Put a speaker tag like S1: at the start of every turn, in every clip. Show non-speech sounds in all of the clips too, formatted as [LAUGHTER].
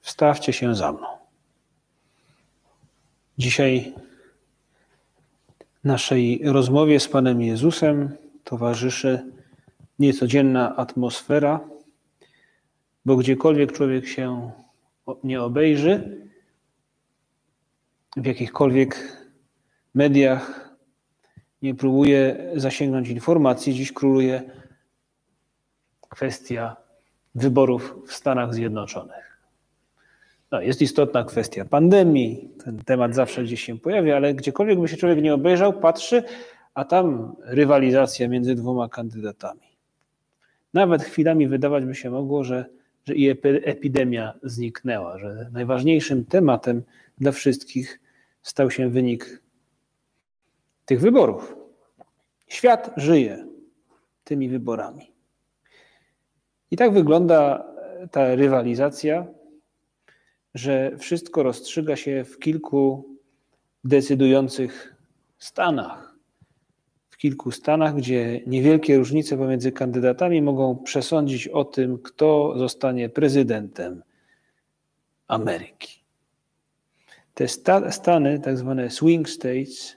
S1: wstawcie się za mną. Dzisiaj naszej rozmowie z Panem Jezusem towarzyszy niecodzienna atmosfera, bo gdziekolwiek człowiek się nie obejrzy, w jakichkolwiek mediach nie próbuje zasięgnąć informacji, dziś króluje kwestia wyborów w Stanach Zjednoczonych. No, jest istotna kwestia pandemii, ten temat zawsze gdzieś się pojawia, ale gdziekolwiek by się człowiek nie obejrzał, patrzy, a tam rywalizacja między dwoma kandydatami. Nawet chwilami wydawać by się mogło, że, że i epidemia zniknęła, że najważniejszym tematem dla wszystkich stał się wynik tych wyborów. Świat żyje tymi wyborami. I tak wygląda ta rywalizacja, że wszystko rozstrzyga się w kilku decydujących stanach. W kilku stanach, gdzie niewielkie różnice pomiędzy kandydatami mogą przesądzić o tym, kto zostanie prezydentem Ameryki. Te sta stany, tak zwane swing states,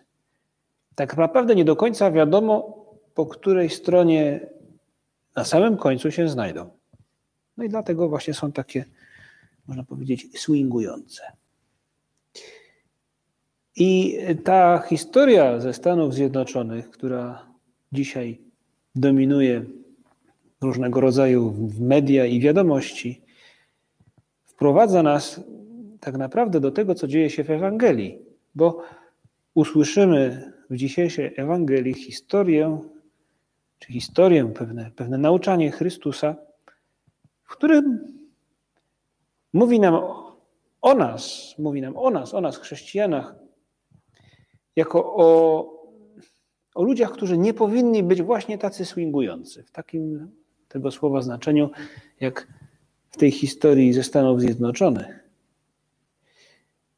S1: tak naprawdę nie do końca wiadomo, po której stronie na samym końcu się znajdą. No i dlatego właśnie są takie, można powiedzieć, swingujące. I ta historia ze Stanów Zjednoczonych, która dzisiaj dominuje różnego rodzaju media i wiadomości, wprowadza nas tak naprawdę do tego, co dzieje się w Ewangelii, bo usłyszymy w dzisiejszej Ewangelii historię czy historię, pewne, pewne nauczanie Chrystusa, w którym mówi nam o nas, mówi nam o nas, o nas, chrześcijanach, jako o, o ludziach, którzy nie powinni być właśnie tacy swingujący, w takim tego słowa znaczeniu, jak w tej historii ze Stanów Zjednoczonych.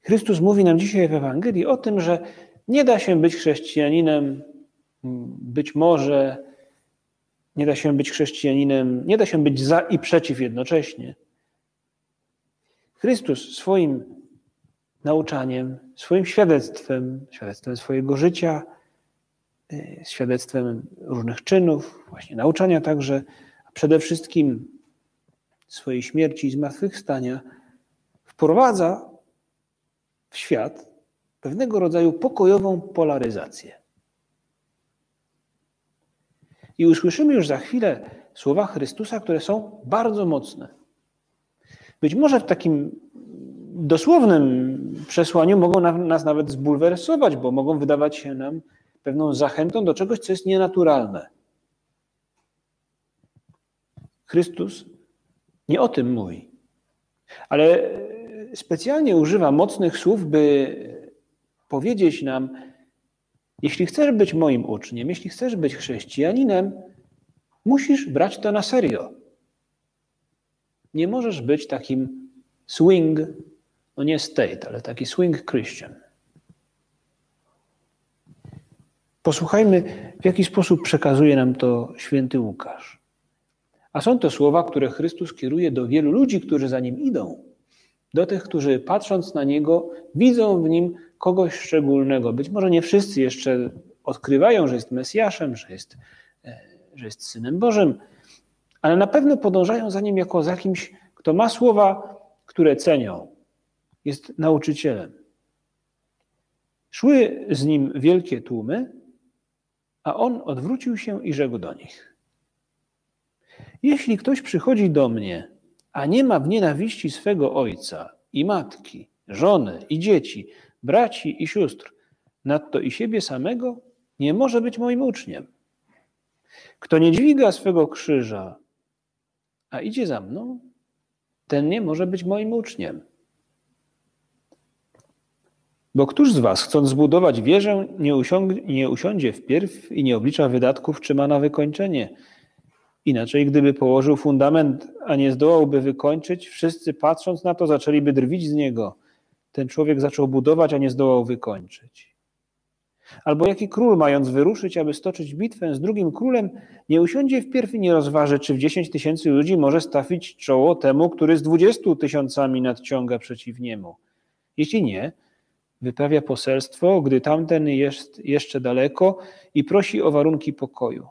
S1: Chrystus mówi nam dzisiaj w Ewangelii o tym, że nie da się być chrześcijaninem być może nie da się być chrześcijaninem, nie da się być za i przeciw jednocześnie. Chrystus swoim nauczaniem, swoim świadectwem, świadectwem swojego życia, y, świadectwem różnych czynów, właśnie nauczania także, a przede wszystkim swojej śmierci i zmartwychwstania, wprowadza w świat pewnego rodzaju pokojową polaryzację. I usłyszymy już za chwilę słowa Chrystusa, które są bardzo mocne. Być może w takim dosłownym przesłaniu mogą nas nawet zbulwersować, bo mogą wydawać się nam pewną zachętą do czegoś, co jest nienaturalne. Chrystus nie o tym mówi, ale specjalnie używa mocnych słów, by powiedzieć nam, jeśli chcesz być moim uczniem, jeśli chcesz być chrześcijaninem, musisz brać to na serio. Nie możesz być takim swing, no nie state, ale taki swing Christian. Posłuchajmy, w jaki sposób przekazuje nam to święty Łukasz. A są to słowa, które Chrystus kieruje do wielu ludzi, którzy za nim idą. Do tych, którzy patrząc na niego, widzą w nim kogoś szczególnego. Być może nie wszyscy jeszcze odkrywają, że jest Mesjaszem, że jest, e, że jest Synem Bożym, ale na pewno podążają za nim jako za kimś, kto ma słowa, które cenią. Jest nauczycielem. Szły z nim wielkie tłumy, a on odwrócił się i rzekł do nich: Jeśli ktoś przychodzi do mnie, a nie ma w nienawiści swego ojca i matki, żony i dzieci, braci i sióstr, nadto i siebie samego, nie może być moim uczniem. Kto nie dźwiga swego krzyża, a idzie za mną, ten nie może być moim uczniem. Bo któż z was, chcąc zbudować wieżę, nie, usiąg- nie usiądzie wpierw i nie oblicza wydatków, czy ma na wykończenie? Inaczej, gdyby położył fundament, a nie zdołałby wykończyć, wszyscy patrząc na to zaczęliby drwić z niego. Ten człowiek zaczął budować, a nie zdołał wykończyć. Albo jaki król, mając wyruszyć, aby stoczyć bitwę z drugim królem, nie usiądzie wpierw i nie rozważy, czy w dziesięć tysięcy ludzi może stawić czoło temu, który z dwudziestu tysiącami nadciąga przeciw niemu. Jeśli nie, wyprawia poselstwo, gdy tamten jest jeszcze daleko i prosi o warunki pokoju.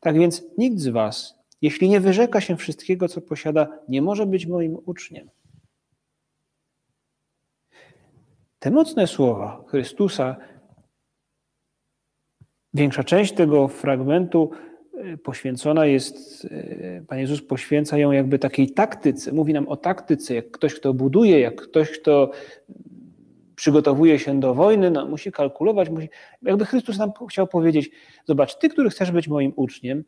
S1: Tak więc nikt z was, jeśli nie wyrzeka się wszystkiego, co posiada, nie może być moim uczniem. Te mocne słowa Chrystusa, większa część tego fragmentu e, poświęcona jest, e, Pan Jezus poświęca ją jakby takiej taktyce. Mówi nam o taktyce, jak ktoś, kto buduje, jak ktoś, kto przygotowuje się do wojny, no, musi kalkulować, musi, jakby Chrystus nam chciał powiedzieć, zobacz, ty, który chcesz być moim uczniem,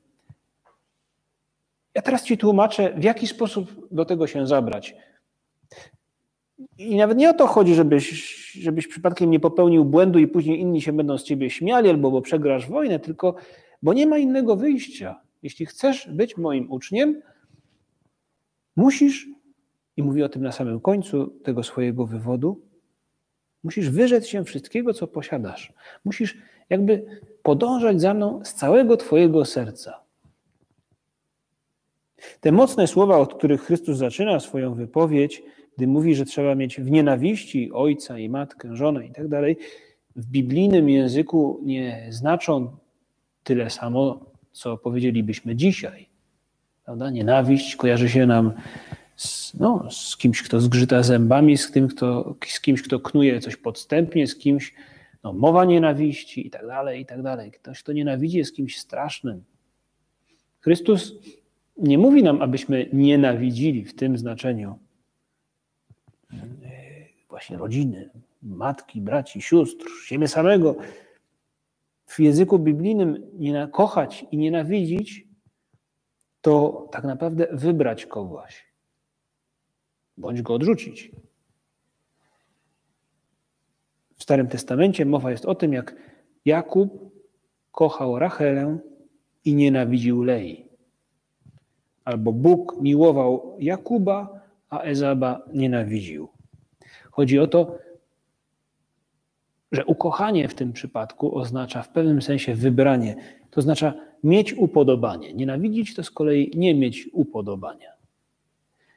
S1: ja teraz ci tłumaczę, w jaki sposób do tego się zabrać. I nawet nie o to chodzi, żebyś, żebyś przypadkiem nie popełnił błędu i później inni się będą z ciebie śmiali albo bo przegrasz wojnę, tylko bo nie ma innego wyjścia. Jeśli chcesz być moim uczniem, musisz, i mówi o tym na samym końcu tego swojego wywodu, Musisz wyrzec się wszystkiego, co posiadasz. Musisz jakby podążać za mną z całego Twojego serca. Te mocne słowa, od których Chrystus zaczyna swoją wypowiedź, gdy mówi, że trzeba mieć w nienawiści ojca i matkę, żonę i tak dalej, w biblijnym języku nie znaczą tyle samo, co powiedzielibyśmy dzisiaj. Prawda? Nienawiść kojarzy się nam z, no, z kimś, kto zgrzyta zębami, z, tym, kto, z kimś, kto knuje coś podstępnie, z kimś, no, mowa nienawiści i tak dalej, i tak dalej. Ktoś, kto nienawidzi, jest kimś strasznym. Chrystus nie mówi nam, abyśmy nienawidzili w tym znaczeniu właśnie rodziny, matki, braci, sióstr, siebie samego. W języku biblijnym kochać i nienawidzić to tak naprawdę wybrać kogoś bądź go odrzucić. W Starym Testamencie mowa jest o tym, jak Jakub kochał Rachelę i nienawidził Lei. Albo Bóg miłował Jakuba, a Ezaba nienawidził. Chodzi o to, że ukochanie w tym przypadku oznacza w pewnym sensie wybranie, to oznacza mieć upodobanie. Nienawidzić to z kolei nie mieć upodobania.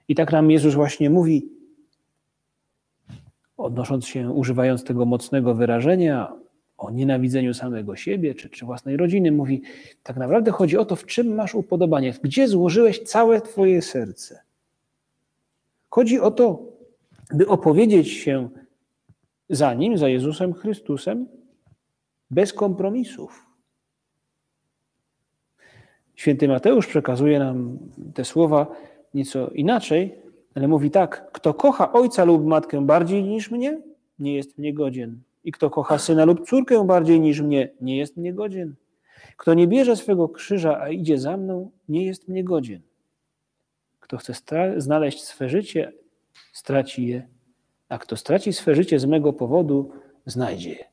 S1: I tak nam Jezus właśnie mówi, odnosząc się, używając tego mocnego wyrażenia o nienawidzeniu samego siebie czy, czy własnej rodziny, mówi, tak naprawdę chodzi o to, w czym masz upodobanie, gdzie złożyłeś całe Twoje serce. Chodzi o to, by opowiedzieć się za Nim, za Jezusem Chrystusem, bez kompromisów. Święty Mateusz przekazuje nam te słowa nieco inaczej, ale mówi tak: Kto kocha ojca lub matkę bardziej niż mnie, nie jest mnie godzien. I kto kocha syna lub córkę bardziej niż mnie, nie jest mnie godzien. Kto nie bierze swego krzyża, a idzie za mną, nie jest mnie godzien. Kto chce znaleźć swe życie, straci je, a kto straci swe życie z mego powodu, znajdzie je.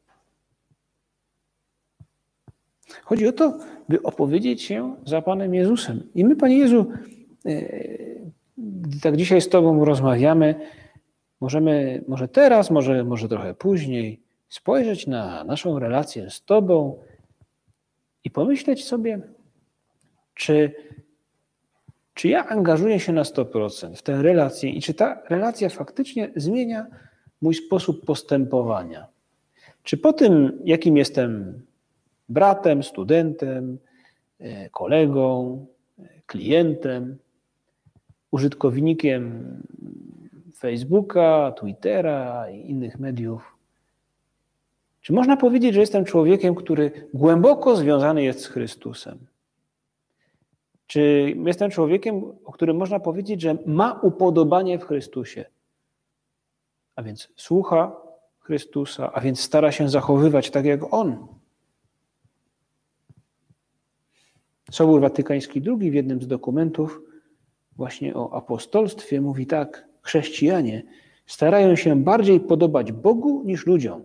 S1: Chodzi o to, by opowiedzieć się za Panem Jezusem. I my, Panie Jezu, gdy tak dzisiaj z Tobą rozmawiamy, możemy może teraz, może, może trochę później spojrzeć na naszą relację z Tobą i pomyśleć sobie, czy, czy ja angażuję się na 100% w tę relację i czy ta relacja faktycznie zmienia mój sposób postępowania. Czy po tym, jakim jestem bratem, studentem, e, kolegą, klientem, użytkownikiem Facebooka, Twittera i innych mediów. Czy można powiedzieć, że jestem człowiekiem, który głęboko związany jest z Chrystusem? Czy jestem człowiekiem, o którym można powiedzieć, że ma upodobanie w Chrystusie? A więc słucha Chrystusa, a więc stara się zachowywać tak jak On. Sobór Watykański II w jednym z dokumentów właśnie o apostolstwie mówi tak: Chrześcijanie Starają się bardziej podobać Bogu niż ludziom.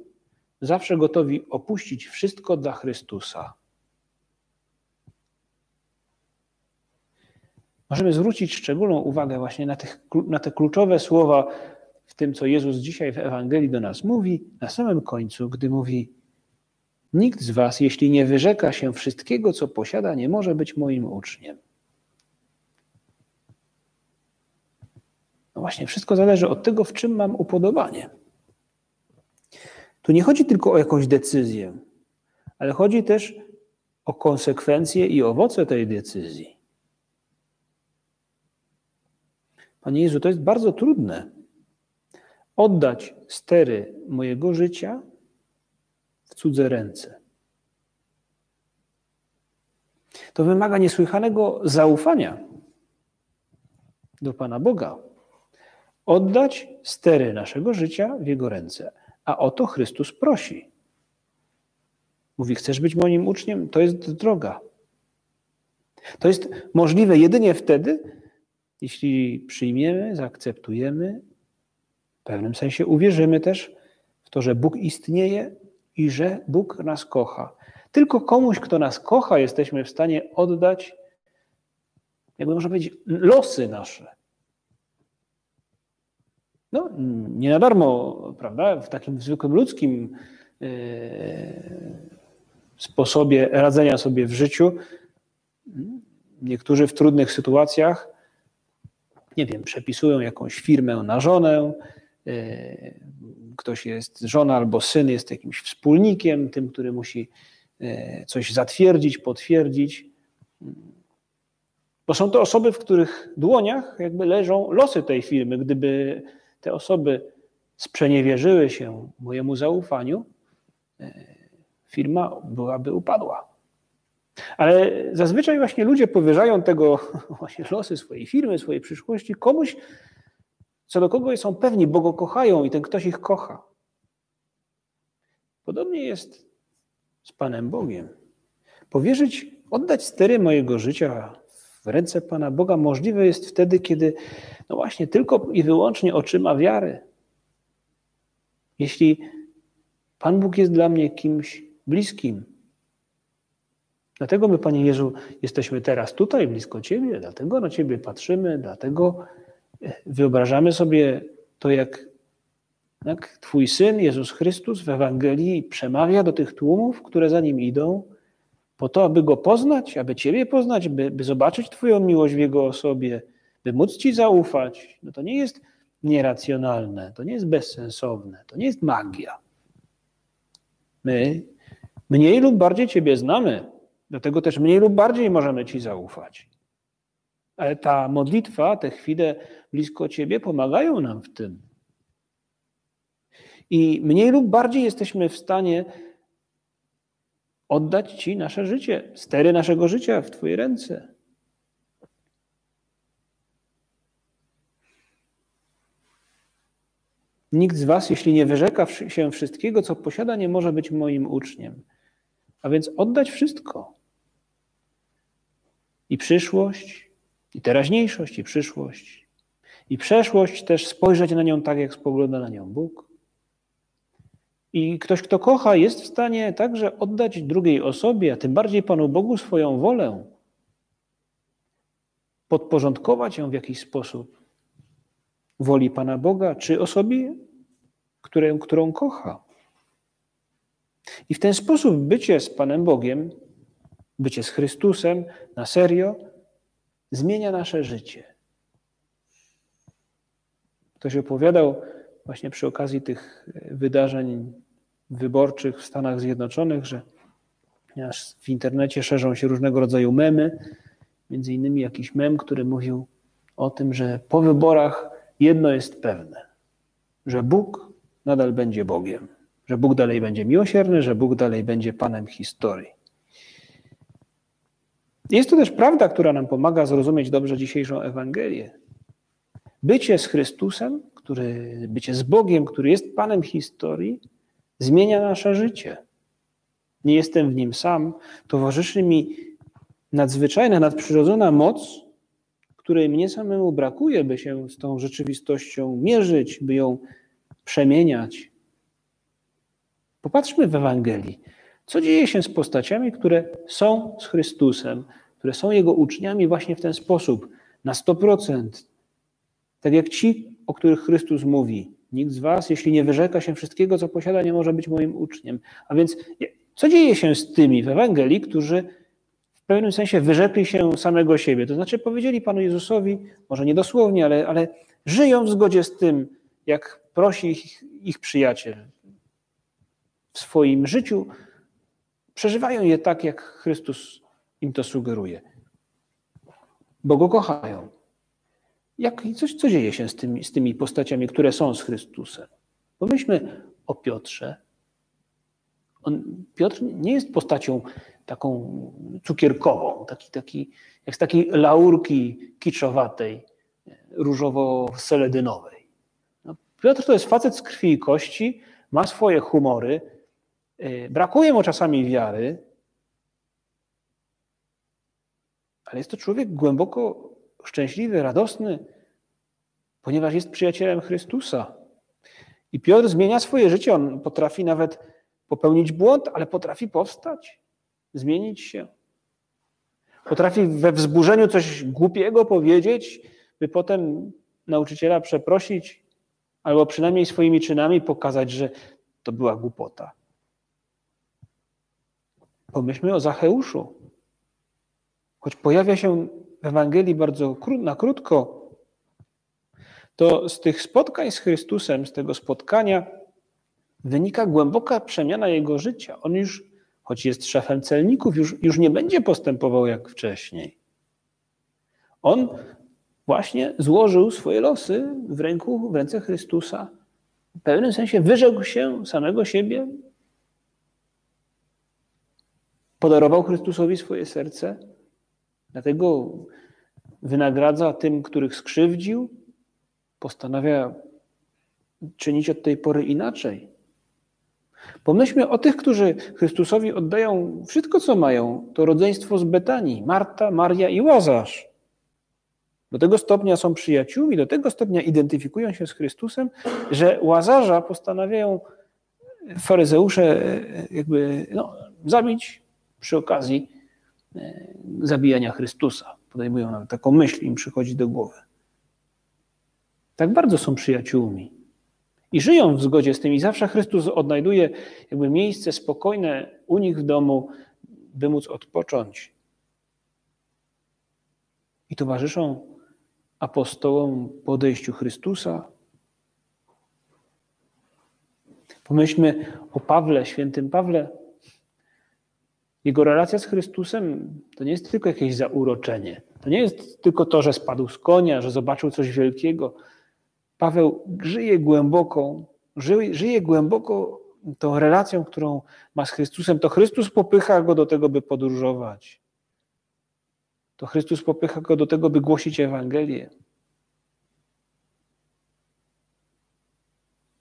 S1: Zawsze gotowi opuścić wszystko dla Chrystusa. Możemy zwrócić szczególną uwagę właśnie na, tych, na te kluczowe słowa w tym, co Jezus dzisiaj w Ewangelii do nas mówi, na samym końcu, gdy mówi: Nikt z Was, jeśli nie wyrzeka się wszystkiego, co posiada, nie może być moim uczniem. No właśnie, wszystko zależy od tego, w czym mam upodobanie. Tu nie chodzi tylko o jakąś decyzję, ale chodzi też o konsekwencje i owoce tej decyzji. Panie Jezu, to jest bardzo trudne. Oddać stery mojego życia w cudze ręce. To wymaga niesłychanego zaufania do Pana Boga. Oddać stery naszego życia w Jego ręce. A o to Chrystus prosi. Mówi: Chcesz być moim uczniem? To jest droga. To jest możliwe jedynie wtedy, jeśli przyjmiemy, zaakceptujemy, w pewnym sensie uwierzymy też w to, że Bóg istnieje i że Bóg nas kocha. Tylko komuś, kto nas kocha, jesteśmy w stanie oddać, jakby można powiedzieć, losy nasze. No, nie na darmo, prawda, w takim zwykłym ludzkim yy, sposobie radzenia sobie w życiu, niektórzy w trudnych sytuacjach nie wiem, przepisują jakąś firmę na żonę, e, ktoś jest, żona albo syn jest jakimś wspólnikiem, tym, który musi e, coś zatwierdzić, potwierdzić. Bo są to osoby, w których dłoniach jakby leżą losy tej firmy. Gdyby te osoby sprzeniewierzyły się mojemu zaufaniu, e, firma byłaby upadła. Ale zazwyczaj właśnie ludzie powierzają tego [LAUGHS] właśnie losy swojej firmy, swojej przyszłości komuś, co do kogo są pewni, bo go kochają i ten ktoś ich kocha. Podobnie jest z Panem Bogiem. Powierzyć, oddać stery mojego życia w ręce Pana Boga możliwe jest wtedy, kiedy, no właśnie, tylko i wyłącznie oczyma wiary. Jeśli Pan Bóg jest dla mnie kimś bliskim, Dlatego my, Panie Jezu, jesteśmy teraz tutaj, blisko Ciebie, dlatego na Ciebie patrzymy, dlatego e, wyobrażamy sobie to, jak, jak Twój Syn, Jezus Chrystus w Ewangelii przemawia do tych tłumów, które za Nim idą, po to, aby Go poznać, aby Ciebie poznać, by, by zobaczyć Twoją miłość w Jego osobie, by móc Ci zaufać. No to nie jest nieracjonalne, to nie jest bezsensowne, to nie jest magia. My mniej lub bardziej Ciebie znamy, Dlatego też mniej lub bardziej możemy Ci zaufać. Ale ta modlitwa, te chwile blisko Ciebie pomagają nam w tym. I mniej lub bardziej jesteśmy w stanie oddać Ci nasze życie, stery naszego życia w Twoje ręce. Nikt z Was, jeśli nie wyrzeka się wszystkiego, co posiada, nie może być moim uczniem. A więc oddać wszystko. I przyszłość, i teraźniejszość, i przyszłość. I przeszłość też spojrzeć na nią tak, jak spogląda na nią Bóg. I ktoś, kto kocha, jest w stanie także oddać drugiej osobie, a tym bardziej Panu Bogu swoją wolę, podporządkować ją w jakiś sposób woli Pana Boga, czy osobie, którą, którą kocha. I w ten sposób bycie z Panem Bogiem, bycie z Chrystusem na serio zmienia nasze życie. Ktoś opowiadał właśnie przy okazji tych wydarzeń wyborczych w Stanach Zjednoczonych, że w internecie szerzą się różnego rodzaju memy, między innymi jakiś mem, który mówił o tym, że po wyborach jedno jest pewne, że Bóg nadal będzie Bogiem że Bóg dalej będzie miłosierny, że Bóg dalej będzie Panem historii. Jest to też prawda, która nam pomaga zrozumieć dobrze dzisiejszą Ewangelię. Bycie z Chrystusem, który, bycie z Bogiem, który jest Panem historii, zmienia nasze życie. Nie jestem w nim sam. Towarzyszy mi nadzwyczajna, nadprzyrodzona moc, której mnie samemu brakuje, by się z tą rzeczywistością mierzyć, by ją przemieniać. Popatrzmy w Ewangelii. Co dzieje się z postaciami, które są z Chrystusem, które są Jego uczniami właśnie w ten sposób, na 100%. Tak jak ci, o których Chrystus mówi. Nikt z Was, jeśli nie wyrzeka się wszystkiego, co posiada, nie może być moim uczniem. A więc co dzieje się z tymi w Ewangelii, którzy w pewnym sensie wyrzekli się samego siebie? To znaczy powiedzieli Panu Jezusowi, może nie dosłownie, ale, ale żyją w zgodzie z tym, jak prosi ich, ich przyjaciel. W swoim życiu przeżywają je tak, jak Chrystus im to sugeruje. Bo go kochają. Jak, coś, co dzieje się z tymi, z tymi postaciami, które są z Chrystusem? Pomyślmy o Piotrze. On, Piotr nie jest postacią taką cukierkową, taki, taki, jak z takiej laurki kiczowatej, różowo-seledynowej. No, Piotr to jest facet z krwi i kości, ma swoje humory, brakuje mu czasami wiary, ale jest to człowiek głęboko szczęśliwy, radosny, ponieważ jest przyjacielem Chrystusa. I Piotr zmienia swoje życie. On potrafi nawet popełnić błąd, ale potrafi powstać, zmienić się. Potrafi we wzburzeniu coś głupiego powiedzieć, by potem nauczyciela przeprosić, albo przynajmniej swoimi czynami pokazać, że to była głupota. Pomyślmy o Zacheuszu. Choć pojawia się w Ewangelii bardzo na krótko, to z tych spotkań z Chrystusem, z tego spotkania, wynika głęboka przemiana jego życia. On już, choć jest szefem celników, już, już nie będzie postępował jak wcześniej. On właśnie złożył swoje losy w ręku, w ręce Chrystusa. W pewnym sensie wyrzekł się samego siebie, podarował Chrystusowi swoje serce, dlatego wynagradza tym, których skrzywdził, postanawia czynić od tej pory inaczej. Pomyślmy o tych, którzy Chrystusowi oddają wszystko, co mają. To rodzeństwo z Betanii, Marta, Maria i Łazarz. Do tego stopnia są przyjaciółmi, do tego stopnia identyfikują się z Chrystusem, że Łazarza postanawiają faryzeusze jakby no, zabić przy okazji e, zabijania Chrystusa. Podejmują nawet taką myśl, im przychodzi do głowy. Tak bardzo są przyjaciółmi. I żyją w zgodzie z tym. I zawsze Chrystus odnajduje jakby miejsce spokojne u nich w domu, by móc odpocząć. I towarzyszą apostołom po odejściu Chrystusa. Pomyślmy o Pawle, świętym Pawle. Jego relacja z Chrystusem to nie jest tylko jakieś zauroczenie. To nie jest tylko to, że spadł z konia, że zobaczył coś wielkiego. Paweł żyje głęboką, żyje, żyje głęboko tą relacją, którą ma z Chrystusem. To Chrystus popycha go do tego, by podróżować. To Chrystus popycha go do tego, by głosić Ewangelię.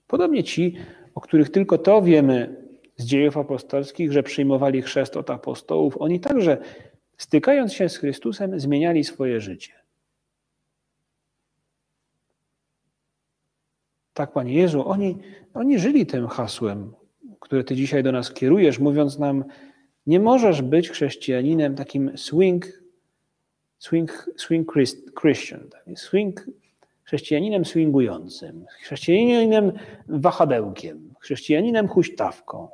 S1: Podobnie ci, o których tylko to wiemy z dziejów apostolskich, że przyjmowali chrzest od apostołów, oni także, stykając się z Chrystusem, zmieniali swoje życie. Tak, Panie Jezu, oni, oni żyli tym hasłem, które Ty dzisiaj do nas kierujesz, mówiąc nam, nie możesz być chrześcijaninem takim swing, swing, swing Christian, swing, chrześcijaninem swingującym, chrześcijaninem wahadełkiem, chrześcijaninem huśtawką.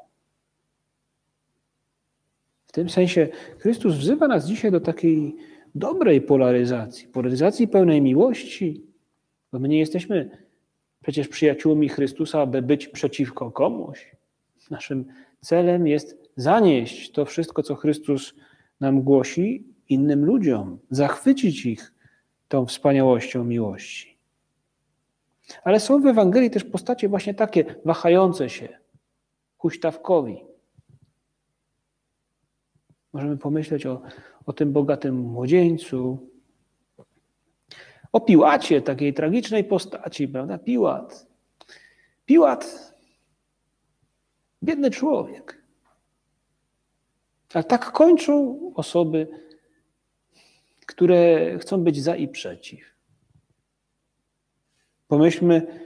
S1: W tym sensie Chrystus wzywa nas dzisiaj do takiej dobrej polaryzacji, polaryzacji pełnej miłości, bo my nie jesteśmy przecież przyjaciółmi Chrystusa, aby być przeciwko komuś. Naszym celem jest zanieść to wszystko, co Chrystus nam głosi innym ludziom, zachwycić ich tą wspaniałością miłości. Ale są w Ewangelii też postacie właśnie takie wahające się, huśtawkowi. Możemy pomyśleć o, o tym bogatym młodzieńcu, o Piłacie, takiej tragicznej postaci, prawda? Piłat. Piłat, biedny człowiek. A tak kończą osoby, które chcą być za i przeciw. Pomyślmy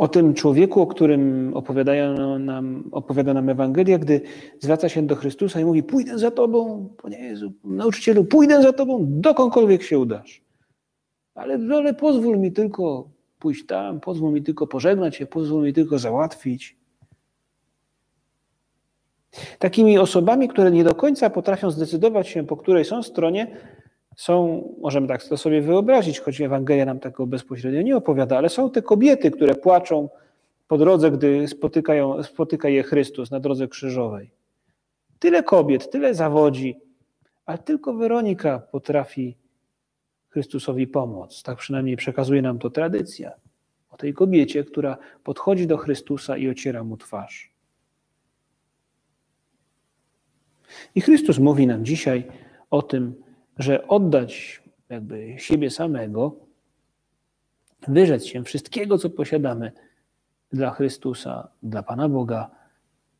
S1: o tym człowieku, o którym opowiadają nam, opowiada nam Ewangelia, gdy zwraca się do Chrystusa i mówi: Pójdę za Tobą, Panie Jezu, nauczycielu, pójdę za Tobą, dokądkolwiek się udasz. Ale, ale pozwól mi tylko pójść tam, pozwól mi tylko pożegnać się, pozwól mi tylko załatwić. Takimi osobami, które nie do końca potrafią zdecydować się, po której są stronie, są, możemy tak to sobie wyobrazić, choć Ewangelia nam tego bezpośrednio nie opowiada, ale są te kobiety, które płaczą po drodze, gdy spotykają, spotyka je Chrystus na drodze krzyżowej. Tyle kobiet, tyle zawodzi, ale tylko Weronika potrafi Chrystusowi pomóc. Tak przynajmniej przekazuje nam to tradycja. O tej kobiecie, która podchodzi do Chrystusa i ociera mu twarz. I Chrystus mówi nam dzisiaj o tym, że oddać jakby siebie samego, wyrzec się wszystkiego, co posiadamy dla Chrystusa, dla Pana Boga,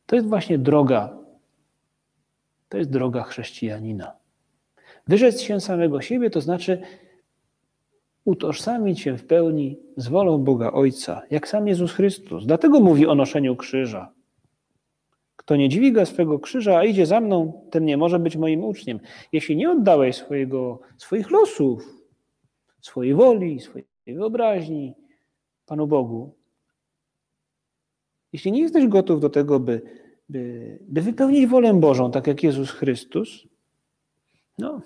S1: to jest właśnie droga, to jest droga chrześcijanina. Wyrzec się samego siebie to znaczy utożsamić się w pełni z wolą Boga Ojca, jak sam Jezus Chrystus. Dlatego mówi o noszeniu krzyża. Kto nie dźwiga swego krzyża, a idzie za mną, ten nie może być moim uczniem. Jeśli nie oddałeś swojego, swoich losów, swojej woli, swojej wyobraźni Panu Bogu, jeśli nie jesteś gotów do tego, by, by, by wypełnić wolę Bożą, tak jak Jezus Chrystus, no,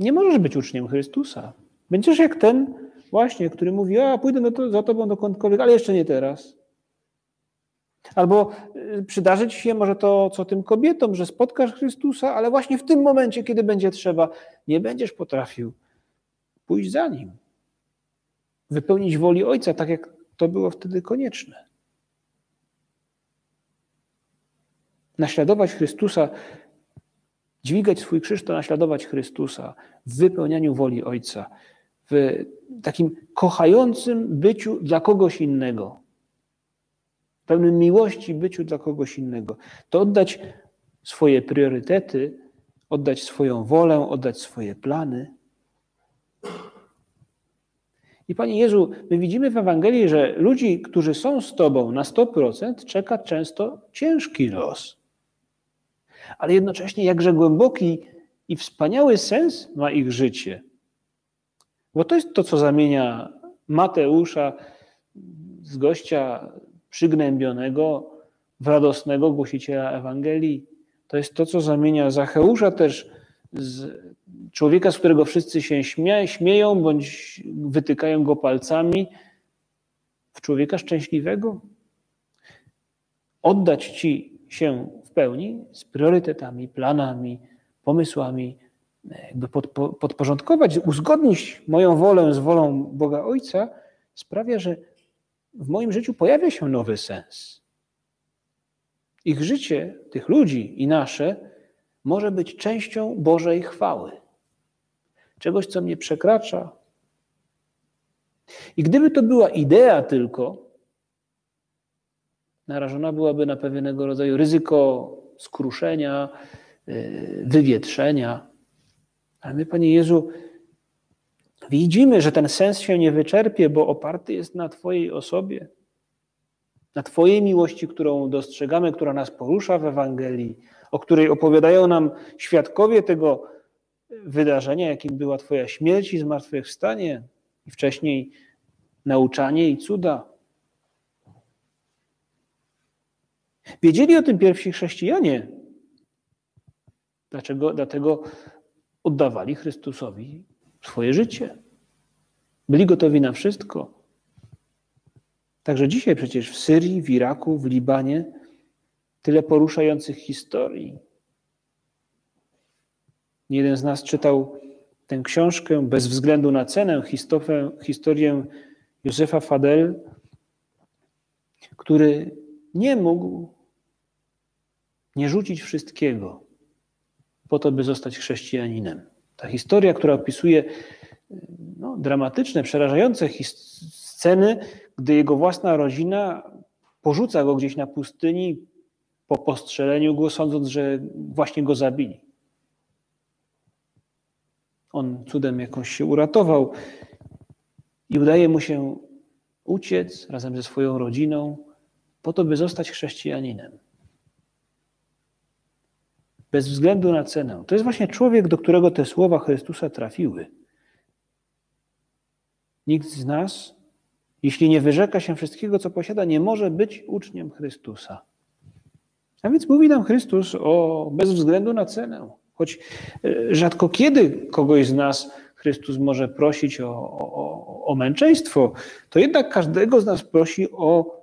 S1: nie możesz być uczniem Chrystusa. Będziesz jak ten właśnie, który mówi, a pójdę za tobą dokądkolwiek, ale jeszcze nie teraz. Albo y, przydarzyć się może to, co tym kobietom, że spotkasz Chrystusa, ale właśnie w tym momencie, kiedy będzie trzeba, nie będziesz potrafił pójść za Nim. Wypełnić woli Ojca, tak jak to było wtedy konieczne. Naśladować Chrystusa, dźwigać swój krzyż, to naśladować Chrystusa w wypełnianiu woli Ojca, w takim kochającym byciu dla kogoś innego pełnym miłości byciu dla kogoś innego. To oddać swoje priorytety, oddać swoją wolę, oddać swoje plany. I Panie Jezu, my widzimy w Ewangelii, że ludzi, którzy są z Tobą na 100%, czeka często ciężki los. Ale jednocześnie jakże głęboki i wspaniały sens ma ich życie. Bo to jest to, co zamienia Mateusza z gościa przygnębionego, w radosnego głosiciela Ewangelii. To jest to, co zamienia Zacheusza też z człowieka, z którego wszyscy się śmie śmieją bądź wytykają go palcami, w człowieka szczęśliwego. Oddać Ci się w pełni z priorytetami, planami, pomysłami, jakby podporządkować, uzgodnić moją wolę z wolą Boga Ojca, sprawia, że w moim życiu pojawia się nowy sens. Ich życie, tych ludzi i nasze, może być częścią Bożej chwały. Czegoś, co mnie przekracza. I gdyby to była idea tylko, narażona byłaby na pewnego rodzaju ryzyko skruszenia, y, wywietrzenia. Ale my, Panie Jezu, Widzimy, że ten sens się nie wyczerpie, bo oparty jest na Twojej osobie, na Twojej miłości, którą dostrzegamy, która nas porusza w Ewangelii, o której opowiadają nam świadkowie tego wydarzenia, jakim była Twoja śmierć i zmartwychwstanie, i wcześniej nauczanie i cuda. Wiedzieli o tym pierwsi chrześcijanie. Dlaczego? Dlatego oddawali Chrystusowi swoje życie. Byli gotowi na wszystko. Także dzisiaj przecież w Syrii, w Iraku, w Libanie tyle poruszających historii. Jeden z nas czytał tę książkę bez względu na cenę, historię, Józefa Fadel, który nie mógł nie rzucić wszystkiego po to, by zostać chrześcijaninem. Ta historia, która opisuje no, dramatyczne, przerażające sceny, gdy jego własna rodzina porzuca go gdzieś na pustyni po postrzeleniu go, sądząc, że właśnie go zabili. On cudem jakąś się uratował i udaje mu się uciec razem ze swoją rodziną po to, by zostać chrześcijaninem. Bez względu na cenę. To jest właśnie człowiek, do którego te słowa Chrystusa trafiły. Nikt z nas, jeśli nie wyrzeka się wszystkiego, co posiada, nie może być uczniem Chrystusa. A więc mówi nam Chrystus o bez względu na cenę. Choć e, rzadko kiedy kogoś z nas Chrystus może prosić o, o, o męczeństwo, to jednak każdego z nas prosi o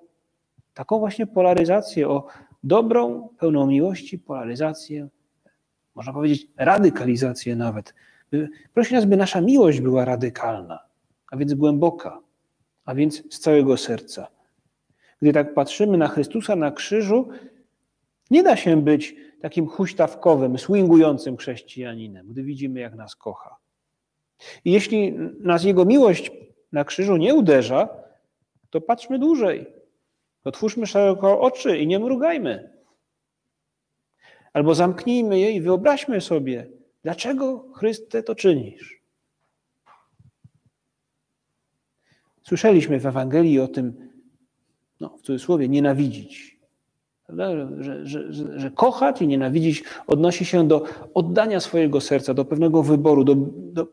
S1: taką właśnie polaryzację, o dobrą, pełną miłości polaryzację, można powiedzieć radykalizację nawet. Prosi nas, by nasza miłość była radykalna, a więc głęboka, a więc z całego serca. Gdy tak patrzymy na Chrystusa na krzyżu, nie da się być takim huśtawkowym, swingującym chrześcijaninem, gdy widzimy, jak nas kocha. I jeśli nas Jego miłość na krzyżu nie uderza, to patrzmy dłużej. Otwórzmy szeroko oczy i nie mrugajmy. Albo zamknijmy je i wyobraźmy sobie, dlaczego Chryste to czynisz. Słyszeliśmy w Ewangelii o tym, no, w cudzysłowie, nienawidzić. Że, że, że, że, kochać i nienawidzić odnosi się do oddania swojego serca, do pewnego wyboru, do, do,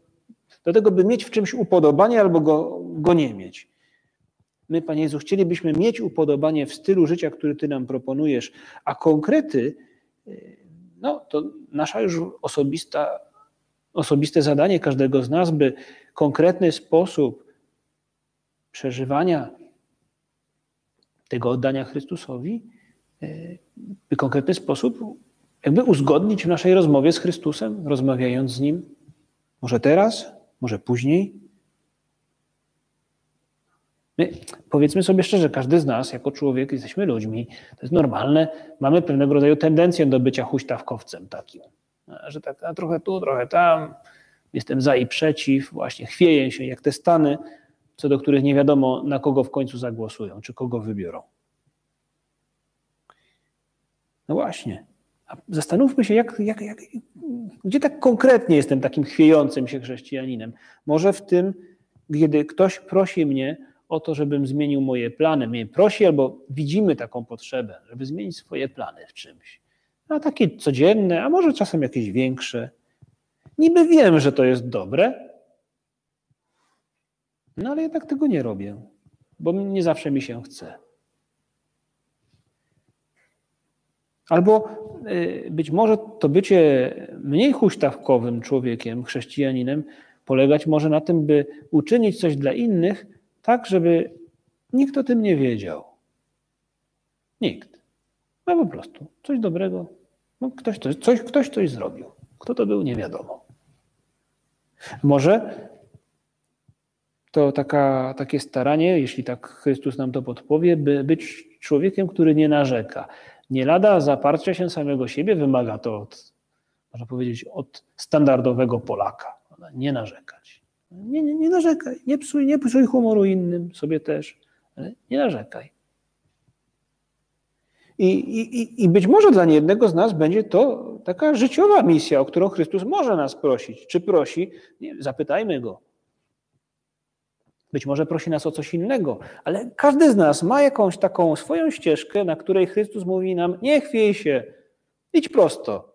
S1: do tego, by mieć w czymś upodobanie albo go, go nie mieć. My, Panie Jezu, chcielibyśmy mieć upodobanie w stylu życia, który Ty nam proponujesz, a konkrety, no to nasza już osobista, osobiste zadanie każdego z nas, by konkretny sposób przeżywania tego oddania Chrystusowi, by konkretny sposób jakby uzgodnić w naszej rozmowie z Chrystusem, rozmawiając z Nim, może teraz, może później. My, powiedzmy sobie szczerze, każdy z nas, jako człowiek, jesteśmy ludźmi, to jest normalne, mamy pewnego rodzaju tendencję do bycia huśtawkowcem takim, że tak a trochę tu, trochę tam, jestem za i przeciw, właśnie chwieję się jak te stany, co do których nie wiadomo, na kogo w końcu zagłosują, czy kogo wybiorą. No właśnie. A zastanówmy się, jak, jak, jak, gdzie tak konkretnie jestem takim chwiejącym się chrześcijaninem. Może w tym, kiedy ktoś prosi mnie o to, żebym zmienił moje plany. Mnie prosi albo widzimy taką potrzebę, żeby zmienić swoje plany w czymś. A takie codzienne, a może czasem jakieś większe. Niby wiem, że to jest dobre, no ale jednak tego nie robię, bo nie zawsze mi się chce. Albo y, być może to bycie mniej huśtawkowym człowiekiem, chrześcijaninem, polegać może na tym, by uczynić coś dla innych, tak, żeby nikt o tym nie wiedział. Nikt. No po prostu coś dobrego. No ktoś, coś, coś, ktoś coś zrobił. Kto to był, nie wiadomo. Może to taka, takie staranie, jeśli tak Chrystus nam to podpowie, by być człowiekiem, który nie narzeka. Nie lada zaparcia się samego siebie wymaga to od, można powiedzieć, od standardowego Polaka. Nie narzekać. Nie, nie, nie narzekaj, nie psuj, nie psuj humoru innym, sobie też, ale nie narzekaj. I, i, I być może dla niejednego z nas będzie to taka życiowa misja, o którą Chrystus może nas prosić. Czy prosi? Nie, zapytajmy go. Być może prosi nas o coś innego, ale każdy z nas ma jakąś taką swoją ścieżkę, na której Chrystus mówi nam: Nie chwiej się, idź prosto,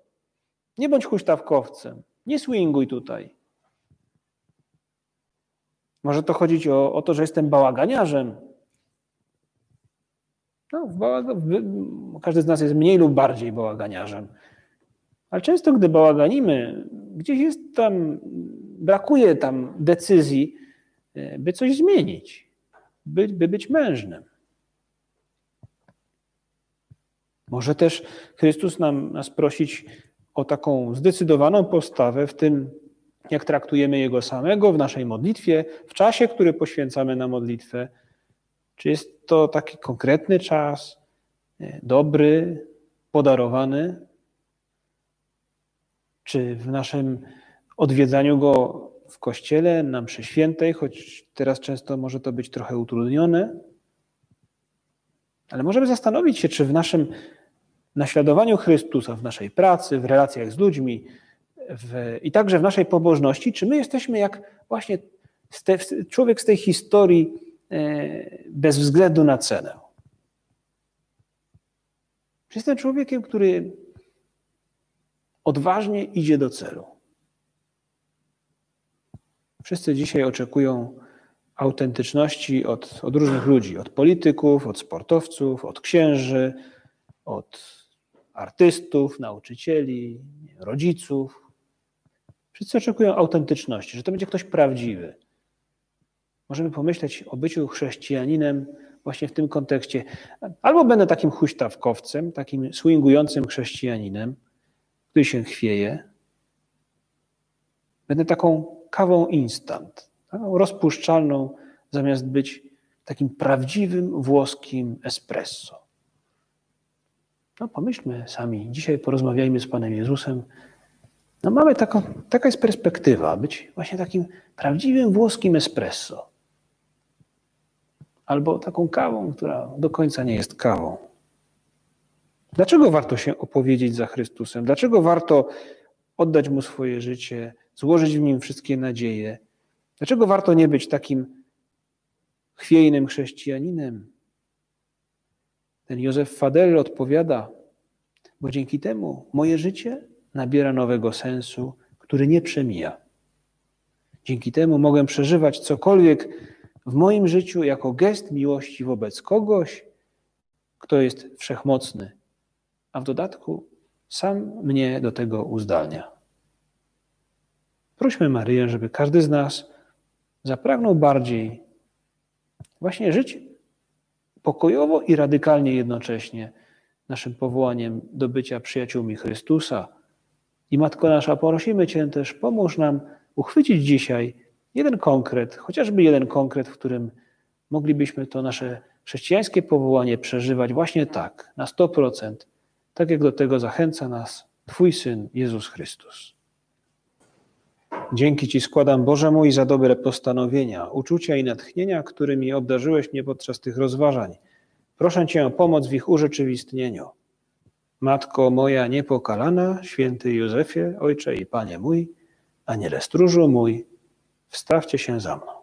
S1: nie bądź huśtawkowcem, nie swinguj tutaj. Może to chodzić o, o to, że jestem bałaganiarzem. No, każdy z nas jest mniej lub bardziej bałaganiarzem. Ale często, gdy bałaganimy, gdzieś jest tam, brakuje tam decyzji, by coś zmienić, by, by być mężnym. Może też Chrystus nam, nas prosić o taką zdecydowaną postawę w tym, jak traktujemy Jego samego w naszej modlitwie, w czasie, który poświęcamy na modlitwę. Czy jest to taki konkretny czas, e, dobry, podarowany? Czy w naszym odwiedzaniu Go w kościele, na mszy świętej, choć teraz często może to być trochę utrudnione, ale możemy zastanowić się, czy w naszym naśladowaniu Chrystusa, w naszej pracy, w relacjach z ludźmi, w, i także w naszej pobożności, czy my jesteśmy jak właśnie te, człowiek z tej historii e, bez względu na cenę. Czy jestem człowiekiem, który odważnie idzie do celu. Wszyscy dzisiaj oczekują autentyczności od, od różnych ludzi, od polityków, od sportowców, od księży, od artystów, nauczycieli, rodziców. Wszyscy oczekują autentyczności, że to będzie ktoś prawdziwy. Możemy pomyśleć o byciu chrześcijaninem właśnie w tym kontekście. Albo będę takim huśtawkowcem, takim swingującym chrześcijaninem, który się chwieje. Będę taką kawą instant, taką rozpuszczalną, zamiast być takim prawdziwym włoskim espresso. No pomyślmy sami, dzisiaj porozmawiajmy z Panem Jezusem. No mamy taką, taka jest perspektywa, być właśnie takim prawdziwym włoskim espresso. Albo taką kawą, która do końca nie jest kawą. Dlaczego warto się opowiedzieć za Chrystusem? Dlaczego warto oddać Mu swoje życie, złożyć w Nim wszystkie nadzieje? Dlaczego warto nie być takim chwiejnym chrześcijaninem? Ten Józef Fadel odpowiada, bo dzięki temu moje życie nabiera nowego sensu, który nie przemija. Dzięki temu mogę przeżywać cokolwiek w moim życiu jako gest miłości wobec kogoś, kto jest wszechmocny, a w dodatku sam mnie do tego uzdalnia. Prośmy Maryję, żeby każdy z nas zapragnął bardziej właśnie żyć pokojowo i radykalnie jednocześnie naszym powołaniem do bycia przyjaciółmi Chrystusa. I Matko Nasza, prosimy Cię też, pomóż nam uchwycić dzisiaj jeden konkret, chociażby jeden konkret, w którym moglibyśmy to nasze chrześcijańskie powołanie przeżywać właśnie tak, na 100%, tak jak do tego zachęca nas Twój Syn Jezus Chrystus. Dzięki Ci składam, Boże mój, za dobre postanowienia, uczucia i natchnienia, którymi obdarzyłeś mnie podczas tych rozważań. Proszę Cię o pomoc w ich urzeczywistnieniu. Matko moja niepokalana, święty Józefie, Ojcze i Panie mój, Aniele stróżu mój, wstawcie się za mną.